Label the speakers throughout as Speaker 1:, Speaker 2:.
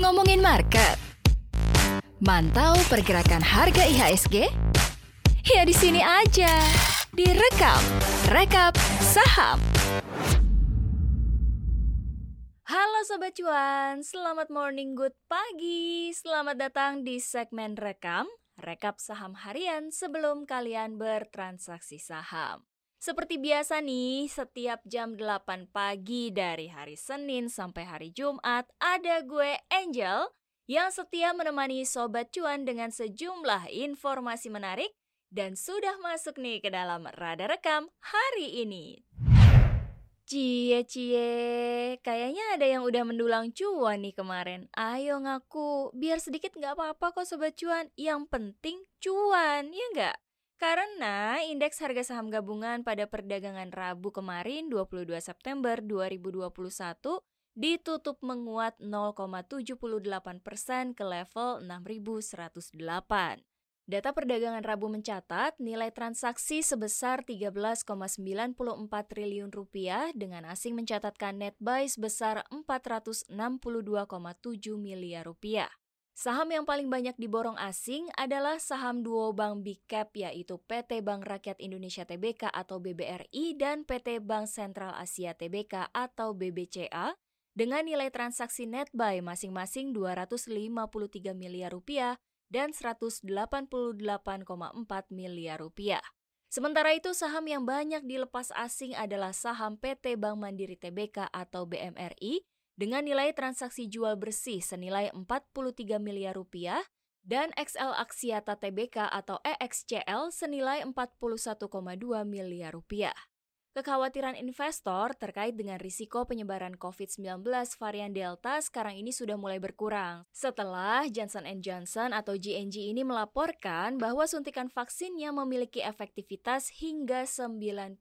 Speaker 1: Ngomongin market. Mantau pergerakan harga IHSG? Ya di sini aja. Direkap, rekap saham. Halo Sobat Cuan, selamat morning, good pagi. Selamat datang di segmen rekam, rekap saham harian sebelum kalian bertransaksi saham. Seperti biasa nih, setiap jam 8 pagi dari hari Senin sampai hari Jumat, ada gue Angel yang setia menemani Sobat Cuan dengan sejumlah informasi menarik dan sudah masuk nih ke dalam Radar Rekam hari ini. Cie cie, kayaknya ada yang udah mendulang cuan nih kemarin. Ayo ngaku, biar sedikit nggak apa-apa kok sobat cuan. Yang penting cuan, ya nggak? Karena indeks harga saham gabungan pada perdagangan Rabu kemarin 22 September 2021 ditutup menguat 0,78 persen ke level 6.108. Data perdagangan Rabu mencatat nilai transaksi sebesar 13,94 triliun rupiah dengan asing mencatatkan net buy sebesar 462,7 miliar rupiah. Saham yang paling banyak diborong asing adalah saham duo bank big cap yaitu PT Bank Rakyat Indonesia Tbk atau BBRI dan PT Bank Sentral Asia Tbk atau BBCA dengan nilai transaksi net buy masing-masing 253 miliar rupiah dan 188,4 miliar rupiah. Sementara itu saham yang banyak dilepas asing adalah saham PT Bank Mandiri Tbk atau BMRI dengan nilai transaksi jual bersih senilai 43 miliar rupiah dan XL Aksiata Tbk atau EXCL senilai 41,2 miliar rupiah. Kekhawatiran investor terkait dengan risiko penyebaran COVID-19 varian Delta sekarang ini sudah mulai berkurang. Setelah Johnson Johnson atau JNJ ini melaporkan bahwa suntikan vaksinnya memiliki efektivitas hingga 94%.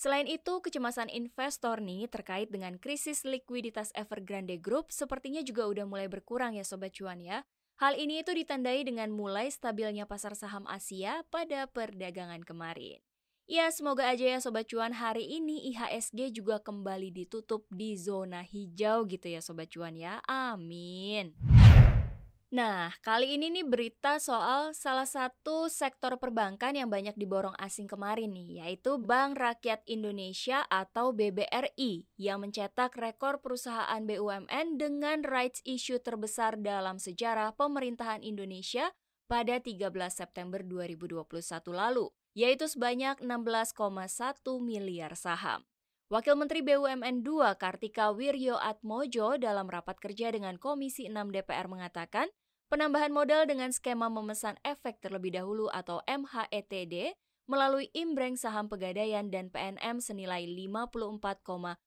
Speaker 1: Selain itu, kecemasan investor nih terkait dengan krisis likuiditas Evergrande Group sepertinya juga udah mulai berkurang ya Sobat Cuan ya. Hal ini itu ditandai dengan mulai stabilnya pasar saham Asia pada perdagangan kemarin. Ya, semoga aja ya Sobat Cuan hari ini IHSG juga kembali ditutup di zona hijau gitu ya Sobat Cuan ya. Amin. Nah, kali ini nih berita soal salah satu sektor perbankan yang banyak diborong asing kemarin nih, yaitu Bank Rakyat Indonesia atau BBRI yang mencetak rekor perusahaan BUMN dengan rights issue terbesar dalam sejarah pemerintahan Indonesia pada 13 September 2021 lalu yaitu sebanyak 16,1 miliar saham. Wakil Menteri BUMN 2 Kartika Wirjo Atmojo dalam rapat kerja dengan Komisi 6 DPR mengatakan, penambahan modal dengan skema memesan efek terlebih dahulu atau MHETD melalui imbreng saham pegadaian dan PNM senilai 54,77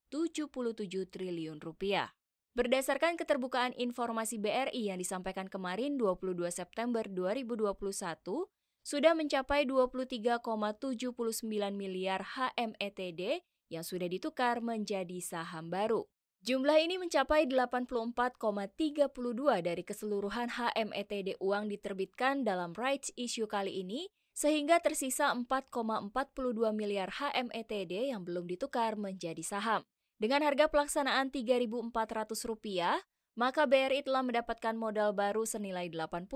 Speaker 1: triliun rupiah. Berdasarkan keterbukaan informasi BRI yang disampaikan kemarin 22 September 2021, sudah mencapai 23,79 miliar HMETD yang sudah ditukar menjadi saham baru. Jumlah ini mencapai 84,32 dari keseluruhan HMETD uang diterbitkan dalam rights issue kali ini, sehingga tersisa 4,42 miliar HMETD yang belum ditukar menjadi saham. Dengan harga pelaksanaan Rp3.400, maka BRI telah mendapatkan modal baru senilai 80,9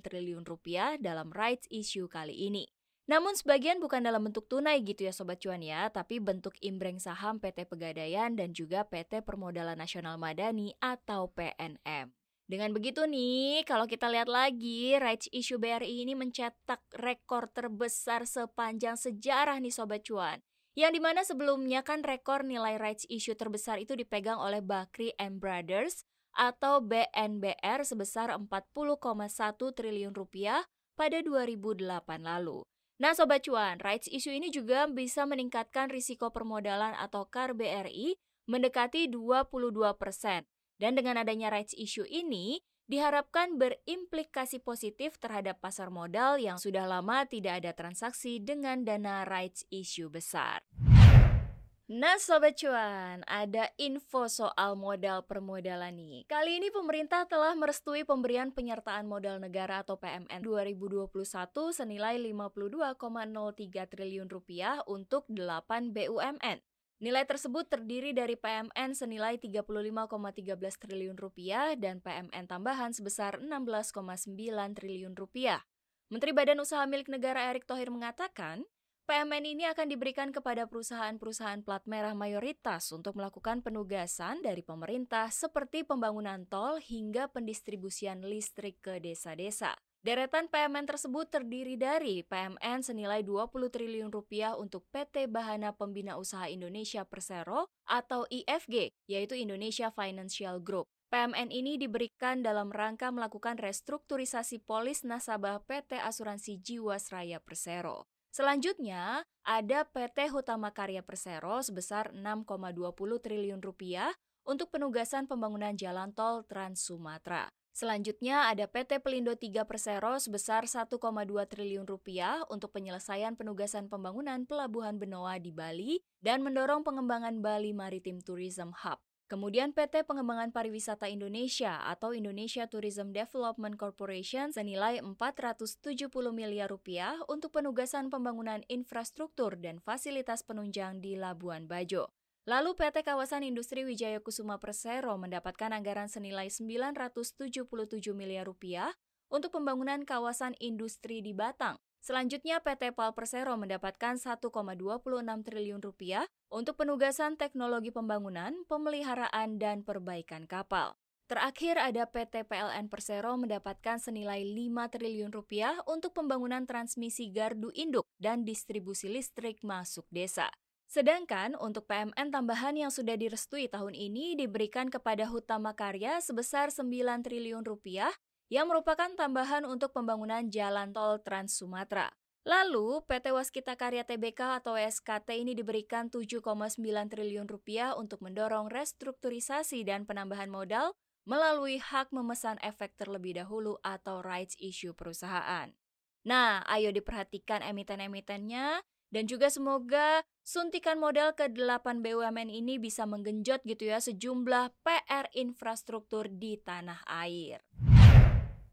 Speaker 1: triliun rupiah dalam rights issue kali ini. Namun sebagian bukan dalam bentuk tunai gitu ya Sobat Cuan ya, tapi bentuk imbreng saham PT Pegadaian dan juga PT Permodalan Nasional Madani atau PNM. Dengan begitu nih, kalau kita lihat lagi, rights issue BRI ini mencetak rekor terbesar sepanjang sejarah nih Sobat Cuan. Yang di mana sebelumnya kan rekor nilai rights issue terbesar itu dipegang oleh Bakri and Brothers atau BNBR sebesar 40,1 triliun rupiah pada 2008 lalu. Nah Sobat Cuan, rights issue ini juga bisa meningkatkan risiko permodalan atau CAR BRI mendekati 22%. Dan dengan adanya rights issue ini, diharapkan berimplikasi positif terhadap pasar modal yang sudah lama tidak ada transaksi dengan dana rights issue besar. Nah Sobat Cuan, ada info soal modal permodalan nih. Kali ini pemerintah telah merestui pemberian penyertaan modal negara atau PMN 2021 senilai 52,03 triliun rupiah untuk 8 BUMN. Nilai tersebut terdiri dari PMN senilai 35,13 triliun rupiah dan PMN tambahan sebesar 16,9 triliun rupiah. Menteri Badan Usaha Milik Negara Erick Thohir mengatakan, PMN ini akan diberikan kepada perusahaan-perusahaan plat merah mayoritas untuk melakukan penugasan dari pemerintah seperti pembangunan tol hingga pendistribusian listrik ke desa-desa. Deretan PMN tersebut terdiri dari PMN senilai 20 triliun rupiah untuk PT Bahana Pembina Usaha Indonesia Persero atau IFG, yaitu Indonesia Financial Group. PMN ini diberikan dalam rangka melakukan restrukturisasi polis nasabah PT Asuransi Jiwasraya Persero. Selanjutnya, ada PT Hutama Karya Persero sebesar 6,20 triliun rupiah untuk penugasan pembangunan jalan tol Trans Sumatera. Selanjutnya ada PT Pelindo 3 Persero sebesar 1,2 triliun rupiah untuk penyelesaian penugasan pembangunan pelabuhan Benoa di Bali dan mendorong pengembangan Bali Maritime Tourism Hub. Kemudian PT Pengembangan Pariwisata Indonesia atau Indonesia Tourism Development Corporation senilai 470 miliar rupiah untuk penugasan pembangunan infrastruktur dan fasilitas penunjang di Labuan Bajo. Lalu PT Kawasan Industri Wijaya Kusuma Persero mendapatkan anggaran senilai 977 miliar rupiah untuk pembangunan kawasan industri di Batang. Selanjutnya PT Pal Persero mendapatkan 1,26 triliun rupiah untuk penugasan teknologi pembangunan, pemeliharaan, dan perbaikan kapal. Terakhir ada PT PLN Persero mendapatkan senilai 5 triliun rupiah untuk pembangunan transmisi gardu induk dan distribusi listrik masuk desa. Sedangkan untuk PMN tambahan yang sudah direstui tahun ini diberikan kepada Hutama Karya sebesar 9 triliun rupiah yang merupakan tambahan untuk pembangunan jalan tol Trans Sumatera. Lalu, PT Waskita Karya TBK atau SKT ini diberikan 7,9 triliun rupiah untuk mendorong restrukturisasi dan penambahan modal melalui hak memesan efek terlebih dahulu atau rights issue perusahaan. Nah, ayo diperhatikan emiten-emitennya dan juga semoga suntikan modal ke 8 BUMN ini bisa menggenjot gitu ya sejumlah PR infrastruktur di tanah air.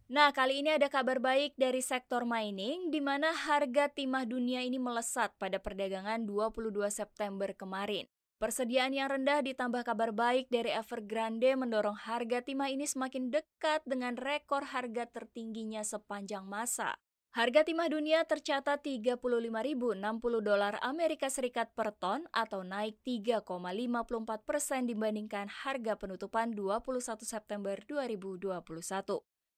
Speaker 1: Nah, kali ini ada kabar baik dari sektor mining di mana harga timah dunia ini melesat pada perdagangan 22 September kemarin. Persediaan yang rendah ditambah kabar baik dari Evergrande mendorong harga timah ini semakin dekat dengan rekor harga tertingginya sepanjang masa. Harga timah dunia tercatat 35.060 dolar Amerika Serikat per ton atau naik 3,54 persen dibandingkan harga penutupan 21 September 2021.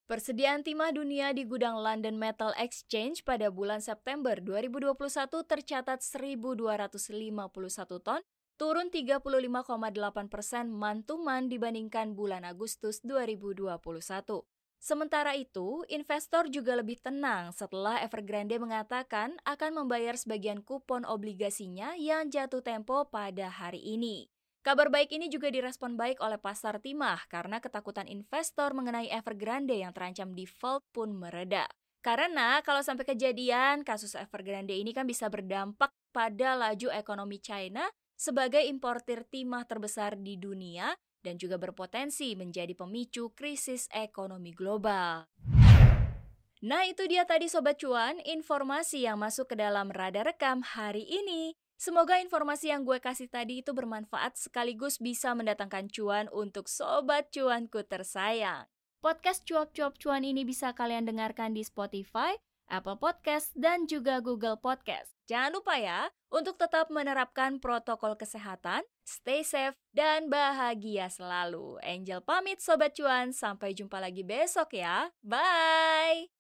Speaker 1: Persediaan timah dunia di gudang London Metal Exchange pada bulan September 2021 tercatat 1.251 ton, turun 35,8 persen mantuman dibandingkan bulan Agustus 2021. Sementara itu, investor juga lebih tenang setelah Evergrande mengatakan akan membayar sebagian kupon obligasinya yang jatuh tempo pada hari ini. Kabar baik ini juga direspon baik oleh pasar timah karena ketakutan investor mengenai Evergrande yang terancam default pun mereda. Karena kalau sampai kejadian, kasus Evergrande ini kan bisa berdampak pada laju ekonomi China sebagai importir timah terbesar di dunia dan juga berpotensi menjadi pemicu krisis ekonomi global. Nah itu dia tadi Sobat Cuan, informasi yang masuk ke dalam radar rekam hari ini. Semoga informasi yang gue kasih tadi itu bermanfaat sekaligus bisa mendatangkan cuan untuk Sobat Cuanku tersayang. Podcast Cuap-Cuap Cuan ini bisa kalian dengarkan di Spotify, Apple Podcast, dan juga Google Podcast. Jangan lupa ya, untuk tetap menerapkan protokol kesehatan, stay safe, dan bahagia selalu. Angel pamit Sobat Cuan, sampai jumpa lagi besok ya. Bye!